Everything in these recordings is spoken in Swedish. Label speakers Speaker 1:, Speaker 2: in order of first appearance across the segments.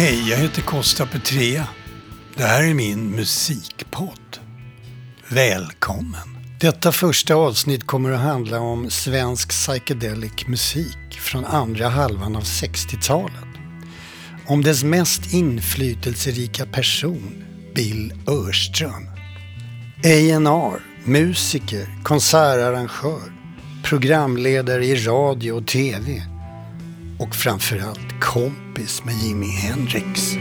Speaker 1: Hej, jag heter Costa Petrea. Det här är min musikpodd. Välkommen! Detta första avsnitt kommer att handla om svensk psychedelic musik från andra halvan av 60-talet. Om dess mest inflytelserika person, Bill Örström. A&R, musiker, konsertarrangör, programledare i radio och TV och framförallt kompis med Jimi Hendrix.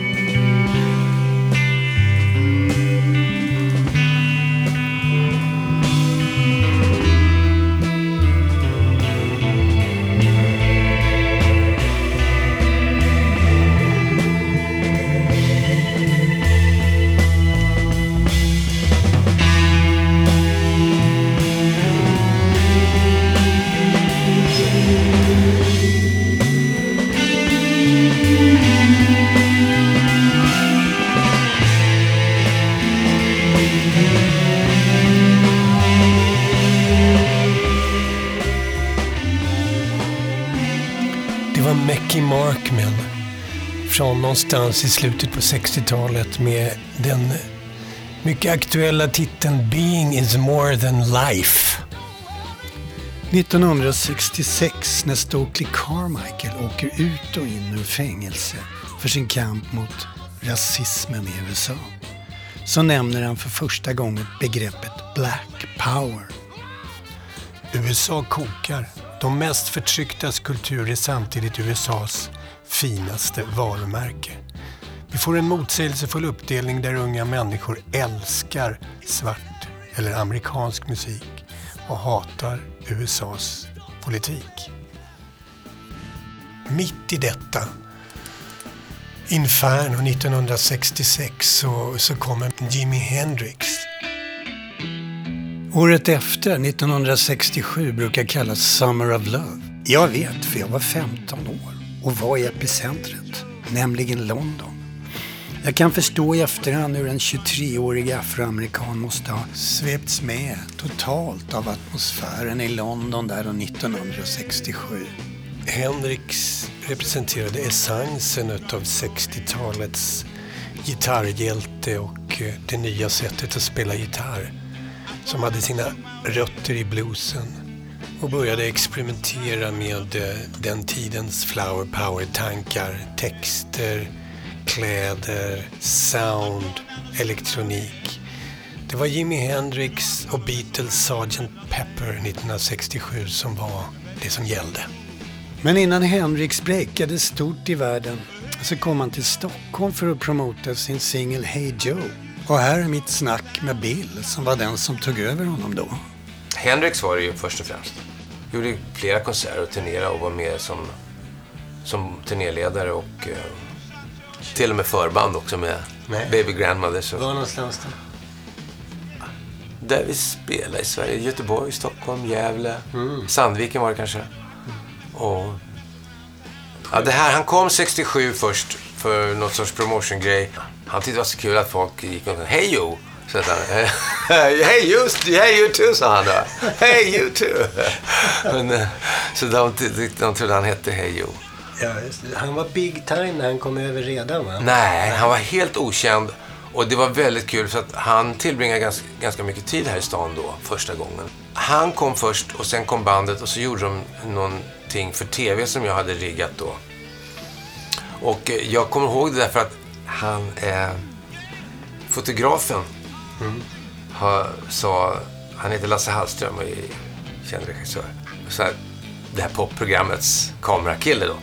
Speaker 1: Någonstans i slutet på 60-talet med den mycket aktuella titeln Being is more than life. 1966 när Stokely Carmichael åker ut och in ur fängelse för sin kamp mot rasismen i USA så nämner han för första gången begreppet Black Power. USA kokar. De mest förtrycktas kultur är samtidigt USAs finaste varumärke. Vi får en motsägelsefull uppdelning där unga människor älskar svart eller amerikansk musik och hatar USAs politik. Mitt i detta inferno 1966 så, så kommer Jimi Hendrix. Året efter, 1967, brukar kallas Summer of Love. Jag vet, för jag var 15 år och var i epicentret, nämligen London. Jag kan förstå i efterhand hur en 23-årig afroamerikan måste ha svepts med totalt av atmosfären i London där 1967. Hendrix representerade essensen av 60-talets gitarrhjälte och eh, det nya sättet att spela gitarr som hade sina rötter i bluesen och började experimentera med eh, den tidens flower power-tankar, texter, kläder, sound, elektronik. Det var Jimi Hendrix och Beatles Sgt. Pepper 1967 som var det som gällde. Men innan Hendrix breakade stort i världen så kom han till Stockholm för att promota sin singel Hey Joe. Och här är mitt snack med Bill som var den som tog över honom då.
Speaker 2: Hendrix var det ju först och främst gjorde flera konserter och turnerade och var med som, som turnéledare och eh, till och med förband också med Nej. Baby Grandmother.
Speaker 1: Var någonstans då?
Speaker 2: Där vi spelade i Sverige. Göteborg, Stockholm, Gävle. Mm. Sandviken var det kanske. Och, ja, det här, han kom 67 först för något sorts promotion-grej. Han tyckte det var så kul att folk gick och sa Hej Jo! Hey you, hey you too, sa han då. Hey you too. Men, eh, så de, de, de trodde han hette Hey you.
Speaker 1: Ja, han var big time när han kom över redan va?
Speaker 2: Nej, han var helt okänd. Och det var väldigt kul för att han tillbringade ganska, ganska mycket tid här i stan då, första gången. Han kom först och sen kom bandet och så gjorde de någonting för tv som jag hade riggat då. Och eh, jag kommer ihåg det därför att han, eh, fotografen, Mm. Ha, sa, han heter Lasse Hallström och är känd regissör. Så här, det här popprogrammets kamerakille då.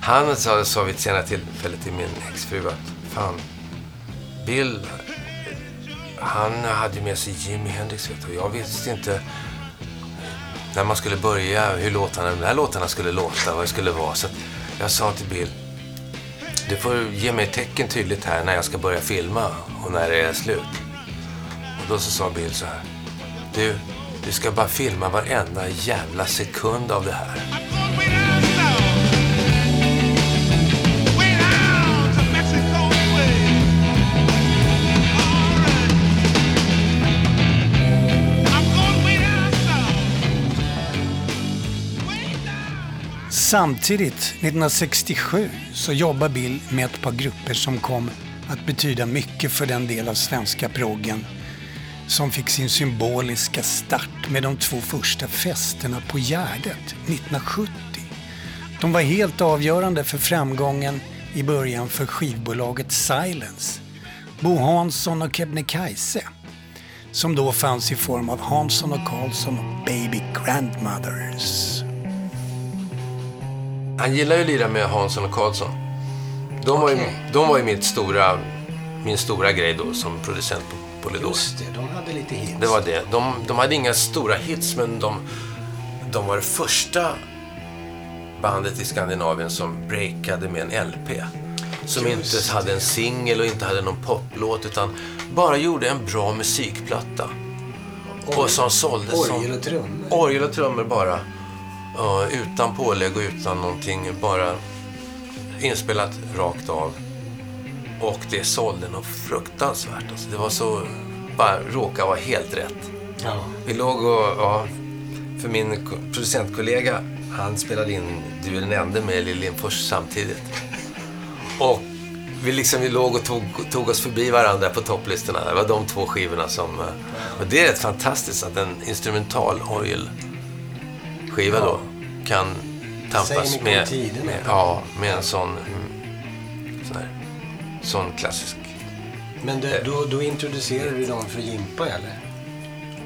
Speaker 2: Han sa, sa vid ett senare tillfälle till min exfru att fan, Bill, han hade med sig Jimi Hendrix vet du. Jag visste inte när man skulle börja hur låtarna, de här låtarna skulle låta, vad det skulle vara. Så jag sa till Bill, du får ge mig tecken tydligt här när jag ska börja filma och när det är slut. Då så sa Bill så här. Du, du ska bara filma varenda jävla sekund av det här.
Speaker 1: Samtidigt, 1967, så jobbar Bill med ett par grupper som kom att betyda mycket för den del av svenska proggen som fick sin symboliska start med de två första festerna på Gärdet 1970. De var helt avgörande för framgången i början för skivbolaget Silence. Bo Hansson och Kebnekaise som då fanns i form av Hansson och Karlsson och Baby Grandmothers.
Speaker 2: Han gillar ju att lira med Hansson och Karlsson. De var, ju, de var ju mitt stora, min stora grej då som producent på Polydor.
Speaker 3: Just det, de hade lite hits.
Speaker 2: Det var det. De, de hade inga stora hits, men de, de var det första bandet i Skandinavien som breakade med en LP. Som
Speaker 3: Just
Speaker 2: inte hade en singel och inte hade någon poplåt, utan bara gjorde en bra musikplatta. Och som såldes.
Speaker 3: Orgel och trummor.
Speaker 2: Orgel och trummor bara. Ja, utan pålägg och utan någonting. Bara inspelat rakt av. Och det sålde något fruktansvärt. Alltså, det var så... Bara råka vara helt rätt.
Speaker 3: Ja.
Speaker 2: Vi låg och... Ja, för min ko- producentkollega, han spelade in Du är den enda med Lill Lindfors samtidigt. Och vi, liksom, vi låg och tog, tog oss förbi varandra på topplistorna. Det var de två skivorna som... eh, Och det är rätt fantastiskt att en instrumental orgelskiva då kan tampas med, med, ja, med en sån, mm, sån, här, sån klassisk...
Speaker 3: Men det, då, då introducerade du dem för Jimpa eller?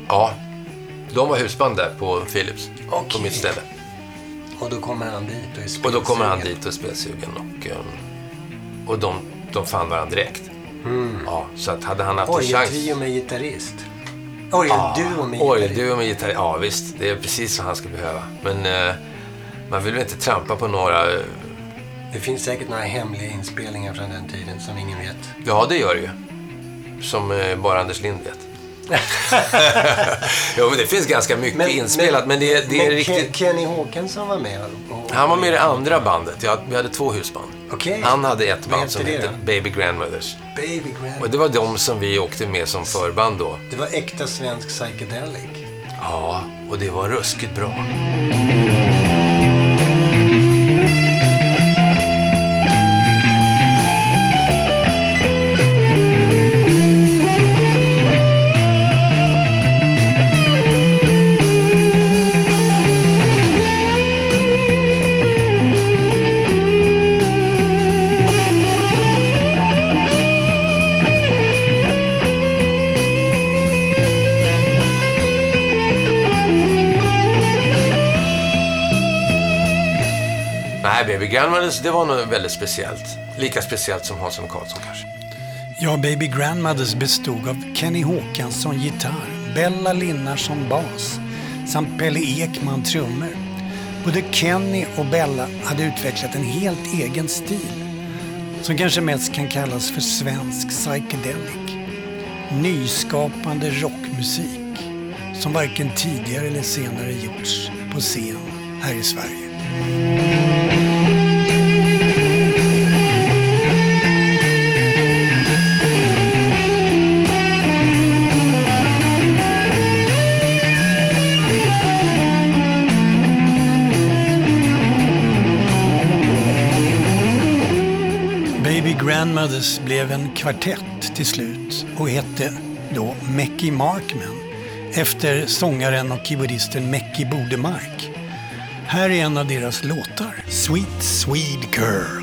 Speaker 2: Ja, de var husband där på Philips, på
Speaker 3: Okej.
Speaker 2: mitt ställe.
Speaker 3: Och då kommer han dit och är
Speaker 2: Och då kommer han
Speaker 3: spelsugen.
Speaker 2: dit och är spelsugen och, um, och de, de fann varandra direkt. Ja, så att hade han haft en chans...
Speaker 3: Orgeltrio med gitarrist. Orgelduo med
Speaker 2: Oj,
Speaker 3: gitarrist.
Speaker 2: du med gitarr. Ja, visst. Det är precis vad han ska behöva. Men eh, man vill väl inte trampa på några...
Speaker 3: Det finns säkert några hemliga inspelningar från den tiden som ingen vet.
Speaker 2: Ja, det gör det ju. Som eh, bara Anders Lind vet. jo, men det finns ganska mycket inspelat, men, det, det är
Speaker 3: men
Speaker 2: riktigt...
Speaker 3: Ken, Kenny Håkansson var med och,
Speaker 2: Han var med i det andra bandet. Ja, vi hade två husband.
Speaker 3: Okej.
Speaker 2: Han hade ett band som
Speaker 3: hette det?
Speaker 2: Baby Grandmothers.
Speaker 3: Baby Grand.
Speaker 2: Och det var de som vi åkte med som förband då.
Speaker 3: Det var äkta svensk psychedelic.
Speaker 2: Ja, och det var ruskigt bra. Baby det var nog väldigt speciellt. Lika speciellt som Hansson och Karlsson kanske.
Speaker 1: Ja, Baby Grandmothers bestod av Kenny Håkansson gitarr, Bella Linnarsson bas samt Pelle Ekman trummor. Både Kenny och Bella hade utvecklat en helt egen stil som kanske mest kan kallas för svensk psychedelic. Nyskapande rockmusik som varken tidigare eller senare gjorts på scen här i Sverige. Grandmothers blev en kvartett till slut och hette då Mackie Markman efter sångaren och keyboardisten Mackie Bodemark. Här är en av deras låtar, Sweet Swede Girl.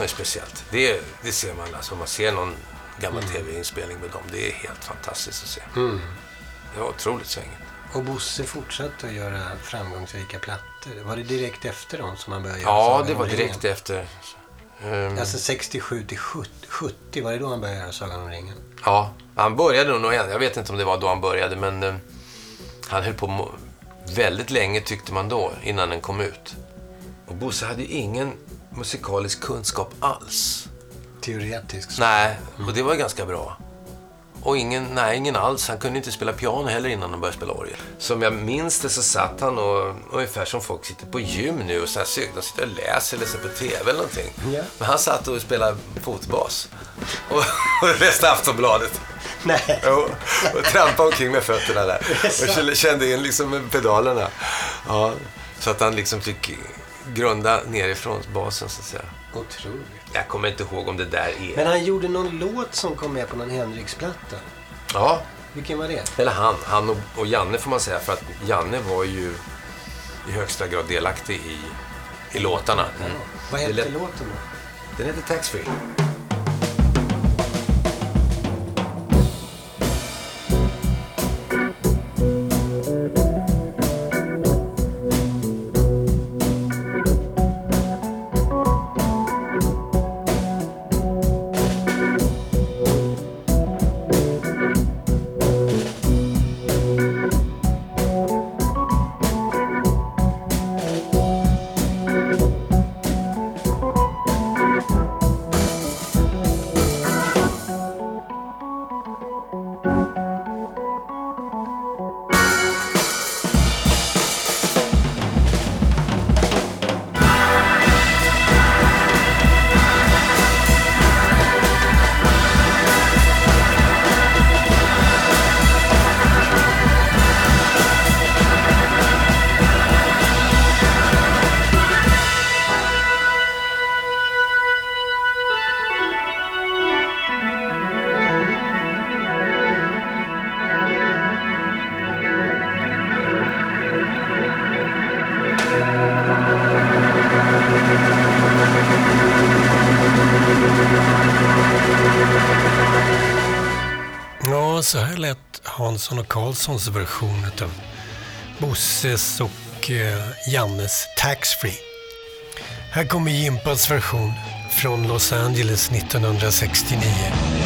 Speaker 2: Hansson Karlsson är speciellt. Det, det ser man alltså. Om man ser någon gammal tv-inspelning med dem. Det är helt fantastiskt att se. Det var otroligt svängigt.
Speaker 3: Och Bosse fortsatte att göra framgångsrika plattor. Var det direkt efter dem som han började göra
Speaker 2: Ja, det var
Speaker 3: ringen?
Speaker 2: direkt efter. Ehm,
Speaker 3: Alltså 67 till 70, 70, var det då han började göra Sagan om ringen?
Speaker 2: Ja, han började nog. Jag vet inte om det var då han började, men eh, han höll på väldigt länge tyckte man då, innan den kom ut. Och Bosse hade ju ingen musikalisk kunskap alls.
Speaker 3: Teoretisk.
Speaker 2: Nej, och det var ganska bra. Och ingen, nej, ingen alls. Han kunde inte spela piano heller innan han började spela orgel. Som jag minns det så satt han och ungefär som folk sitter på gym nu och så här, de sitter och läser eller ser på TV eller någonting.
Speaker 3: Ja.
Speaker 2: Men han satt och spelade fotbas. Och, och läste Aftonbladet.
Speaker 3: Nej.
Speaker 2: Jo, och trampade omkring med fötterna där. Och kände- kände in liksom pedalerna. Ja, så att han liksom fick grunda nerifrån basen så att säga.
Speaker 3: Otroligt.
Speaker 2: Jag kommer inte ihåg om det där är...
Speaker 3: Men han gjorde någon låt som kom med på någon Hendrix-platta.
Speaker 2: Ja,
Speaker 3: Vilken var det?
Speaker 2: eller han. Han och, och Janne får man säga. För att Janne var ju i högsta grad delaktig i, i låtarna. Mm.
Speaker 3: Vad hette låten då?
Speaker 2: Den heter Taxfree.
Speaker 1: Så här lät Hansson och Karlssons version av Bosses och eh, Jannes Taxfree. Här kommer Jimpas version från Los Angeles 1969.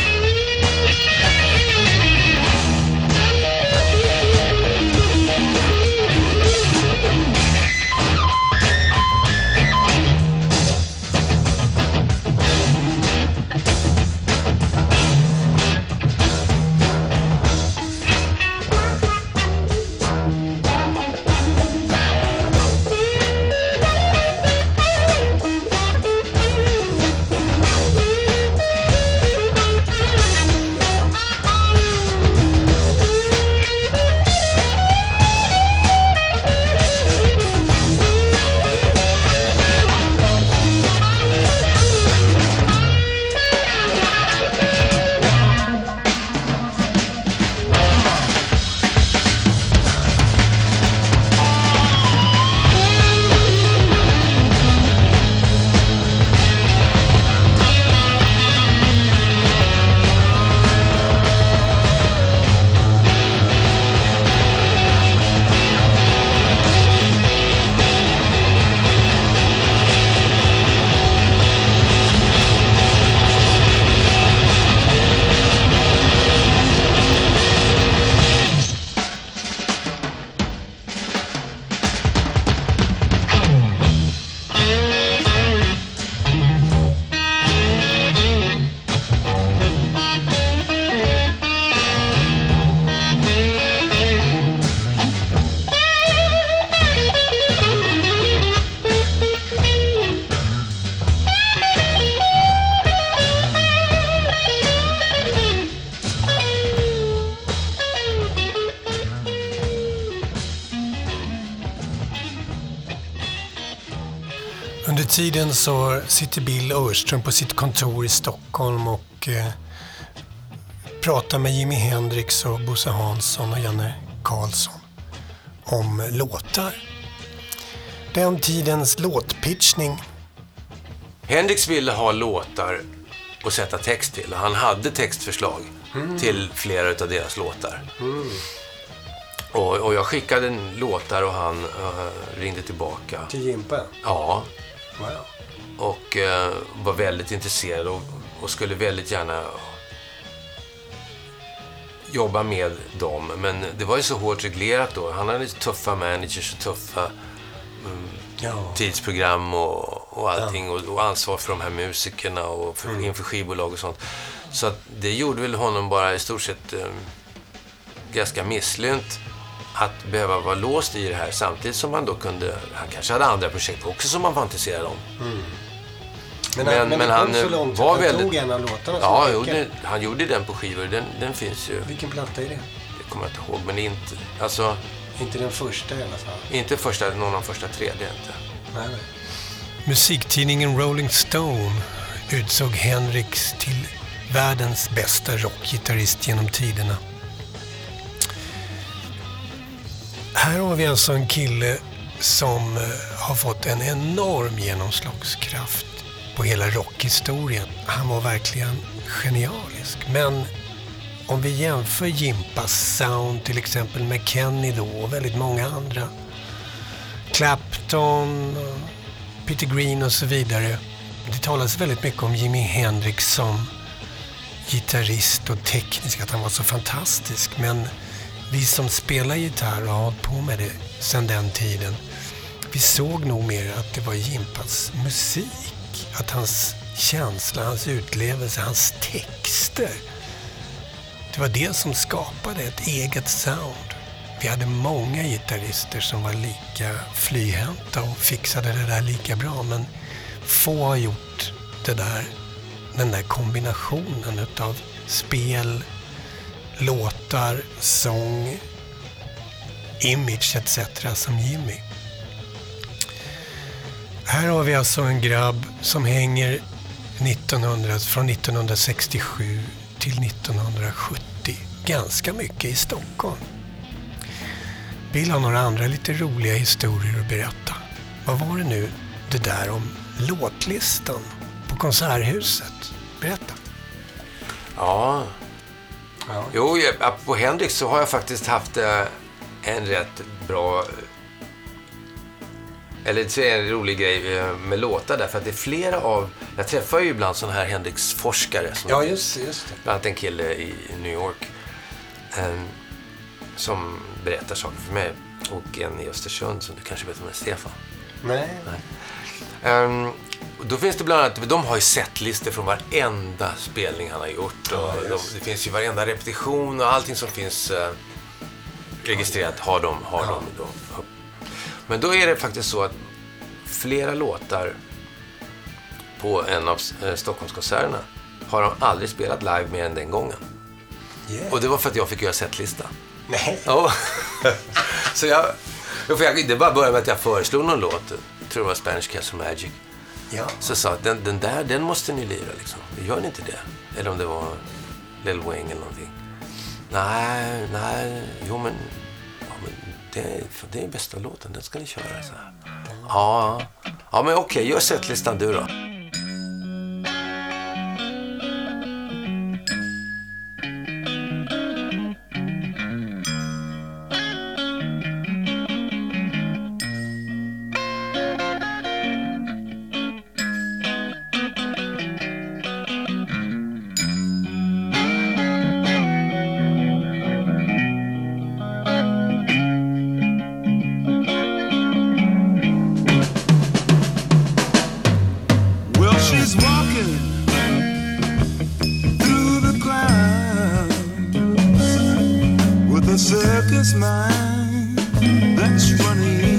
Speaker 4: Tiden så sitter Bill Örström på sitt kontor i Stockholm och eh, pratar med Jimi Hendrix och Bosse Hansson och Janne Karlsson om låtar. Den tidens låtpitchning.
Speaker 2: Hendrix ville ha låtar att sätta text till. Han hade textförslag till flera av deras låtar. Och, och jag skickade en låtar och han eh, ringde tillbaka.
Speaker 3: Till Jimpa?
Speaker 2: Ja,
Speaker 3: Wow.
Speaker 2: och eh, var väldigt intresserad och, och skulle väldigt gärna jobba med dem. Men det var ju så hårt reglerat då. Han hade tuffa managers och tuffa
Speaker 3: Ja.
Speaker 2: tidsprogram och, och allting och, och ansvar för de här musikerna och för, inför skivbolag och sånt. Så det gjorde väl honom bara i stort sett eh, ganska misslynt att behöva vara låst i det här samtidigt som han då kunde, han kanske hade andra projekt också som han var intresserad om.
Speaker 3: Men,
Speaker 2: Men-
Speaker 3: han, men,
Speaker 2: men
Speaker 3: det
Speaker 2: han,
Speaker 3: så
Speaker 2: eh,
Speaker 3: långt
Speaker 2: var
Speaker 3: att han
Speaker 2: väldigt-
Speaker 3: tog en av låtarna.
Speaker 2: Ja, jo, det, han gjorde den på skivor. Den, den finns ju.
Speaker 3: Vilken platta är det?
Speaker 2: Det kommer jag inte ihåg. Men inte, alltså,
Speaker 3: Inte den första i alla fall.
Speaker 2: inte första, någon av de första tre. Det är inte.
Speaker 3: Nej, nej.
Speaker 4: Musiktidningen Rolling Stone utsåg Hendrix till världens bästa rockgitarrist genom tiderna. Här har vi alltså en kille som eh, har fått en enorm genomslagskraft på hela rockhistorien. Han var verkligen genialisk. Men om vi jämför Jimpas sound till exempel med Kenny då och väldigt många andra. Clapton, Peter Green och så vidare. Det talas väldigt mycket om Jimi Hendrix som gitarrist och teknisk, att han var så fantastisk. Men vi som spelar gitarr och har hållit på med det sedan den tiden, vi såg nog mer att det var Jimpas musik. Att hans känsla, hans utlevelse, hans texter. Det var det som skapade ett eget sound. Vi hade många gitarrister som var lika flyhänta och fixade det där lika bra. Men få har gjort det där, den där kombinationen utav spel, låtar, sång, image etc. som Jimmy. Här har vi alltså en grabb som hänger 1900, från 1967 till 1970. Ganska mycket i Stockholm. Bill har några andra lite roliga historier att berätta. Vad var det nu det där om låtlistan på Konserthuset? Berätta.
Speaker 2: Ja,
Speaker 3: Ja.
Speaker 2: Jo, på Hendrix så har jag faktiskt haft eh, en rätt bra... Eller så är det en rolig grej eh, med låtar därför att det är flera av... Jag träffar ju ibland sådana här Hendrix-forskare. Som,
Speaker 3: ja, just, just det.
Speaker 2: Bland annat en kille i New York. eh, som berättar saker för mig. Och en i Östersund som du kanske vet om är Stefan.
Speaker 3: Nej.
Speaker 2: Ehm, och då finns det bland annat, de har ju setlistor från varenda spelning han har gjort. Och de, det finns ju varenda repetition och allting som finns eh, registrerat har de. Har de då. Men då är det faktiskt så att flera låtar på en av eh, Stockholmskonserterna har de aldrig spelat live mer än den gången.
Speaker 3: Yeah.
Speaker 2: Och det var för att jag fick göra setlista.
Speaker 3: Nej.
Speaker 2: Ja. så jag, jag, det bara började med att jag föreslog någon låt. Jag tror det var Spanish Castle Magic.
Speaker 3: Ja.
Speaker 2: Så jag sa att den, den där, den måste ni lira liksom. Gör ni inte det? Eller om det var Lil Wayne eller någonting. Nej, nej, jo men, ja, men det, det är bästa låten, den ska ni köra. Så här. Ja, ja men okej, gör setlistan du då.
Speaker 5: Circus mind. that's funny.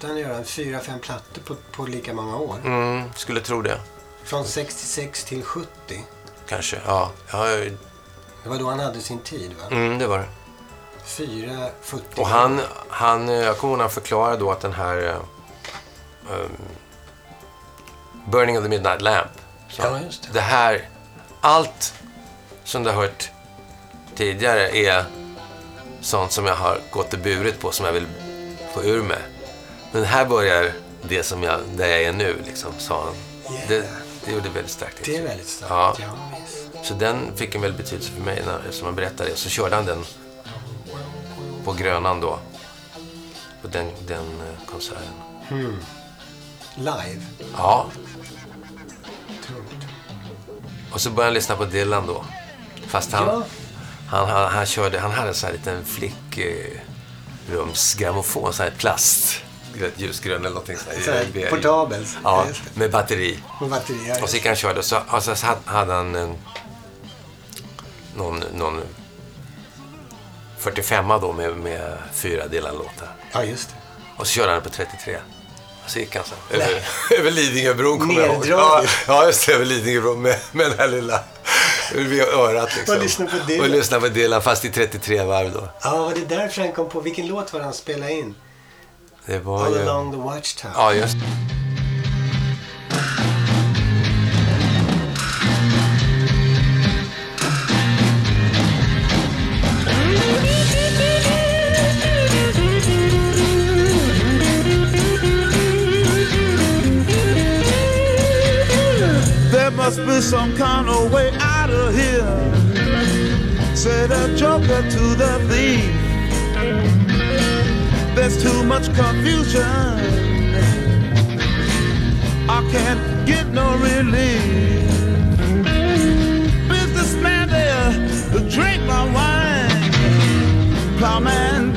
Speaker 3: Han göra? Fyra, fem plattor på, på lika många år.
Speaker 2: Mm, skulle tro det.
Speaker 3: Från 66 till 70.
Speaker 2: Kanske. Ja, ja
Speaker 3: Det var då han hade sin tid va?
Speaker 2: mm, det var det.
Speaker 3: Fyra, 40
Speaker 2: Och han, han, eh, jag kommer ihåg när han förklarade då att den här um, Burning of the Midnight Lamp. Så
Speaker 3: Ja, just det.
Speaker 2: det här, allt som du har hört tidigare är sånt som jag har gått och burit på som jag vill få ur mig. Men här börjar det som jag, där jag är nu, liksom, sa han.
Speaker 3: Yeah.
Speaker 2: Det, det gjorde väldigt starkt.
Speaker 3: Det är väldigt starkt.
Speaker 2: Ja.
Speaker 3: Ja.
Speaker 2: Så den fick en väldig betydelse för mig när, som han berättade det. Så körde han den på Grönan då. På den, den eh, konserten.
Speaker 3: Live.
Speaker 2: Ja,
Speaker 3: Tungt.
Speaker 2: och så började han lyssna på Dylan då. Fast han,
Speaker 3: Ja.
Speaker 2: han, han, han körde, han hade en sån här liten flickrumsgrammofon, sån här plast. Ljusgrön eller någonting sånt.
Speaker 3: Portabel.
Speaker 2: Ja, med batteri.
Speaker 3: Med batterier.
Speaker 2: Och så gick han och körde och så, och så hade han en, någon, någon 45 då med, med fyra Dylan-låtar.
Speaker 3: Ja, just det.
Speaker 2: Och så körde han på 33. Och så gick han så. Över, över Lidingöbron kommer jag ihåg. Ja, ja, just det. Över Lidingöbron med, med den här lilla vid örat liksom.
Speaker 3: Och lyssna på Dylan.
Speaker 2: Och lyssna på Dylan fast i 33 varv då.
Speaker 3: Ja, var det därför han kom på... Vilken låt var han spelade in?
Speaker 2: Det var
Speaker 3: All
Speaker 2: ju...
Speaker 3: along the watchtower.
Speaker 2: Ja, just
Speaker 5: There must be some kind of way out of here. Said a joker to the thief. There's too much confusion. I can't get no relief. Businessman there, drink my wine. Plowman,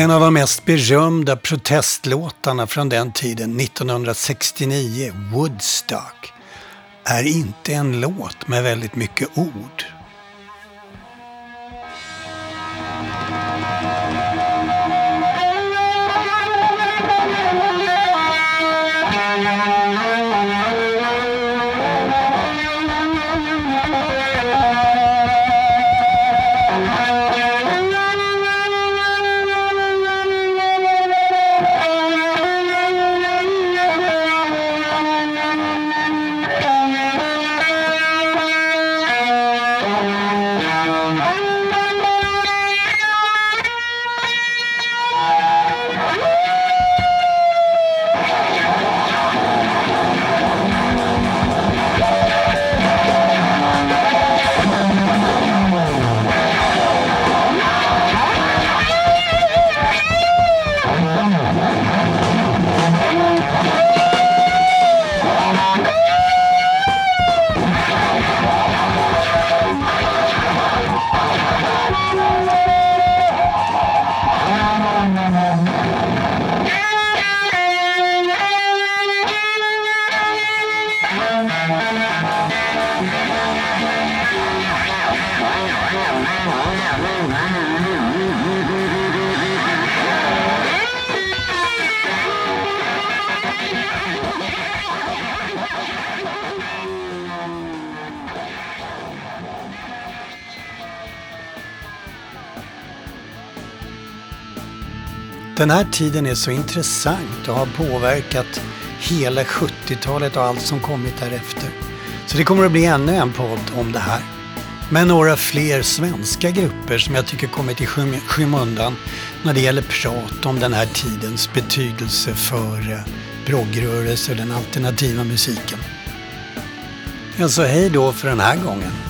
Speaker 1: En av de mest berömda protestlåtarna från den tiden, 1969, Woodstock, är inte en låt med väldigt mycket ord. Den här tiden är så intressant och har påverkat hela 70-talet och allt som kommit därefter. Så det kommer att bli ännu en podd om det här. Med några fler svenska grupper som jag tycker kommit i skym skymundan när det gäller prat om den här tidens betydelse för eh, proggrörelser, och den alternativa musiken. Jag sa hej då för den här gången.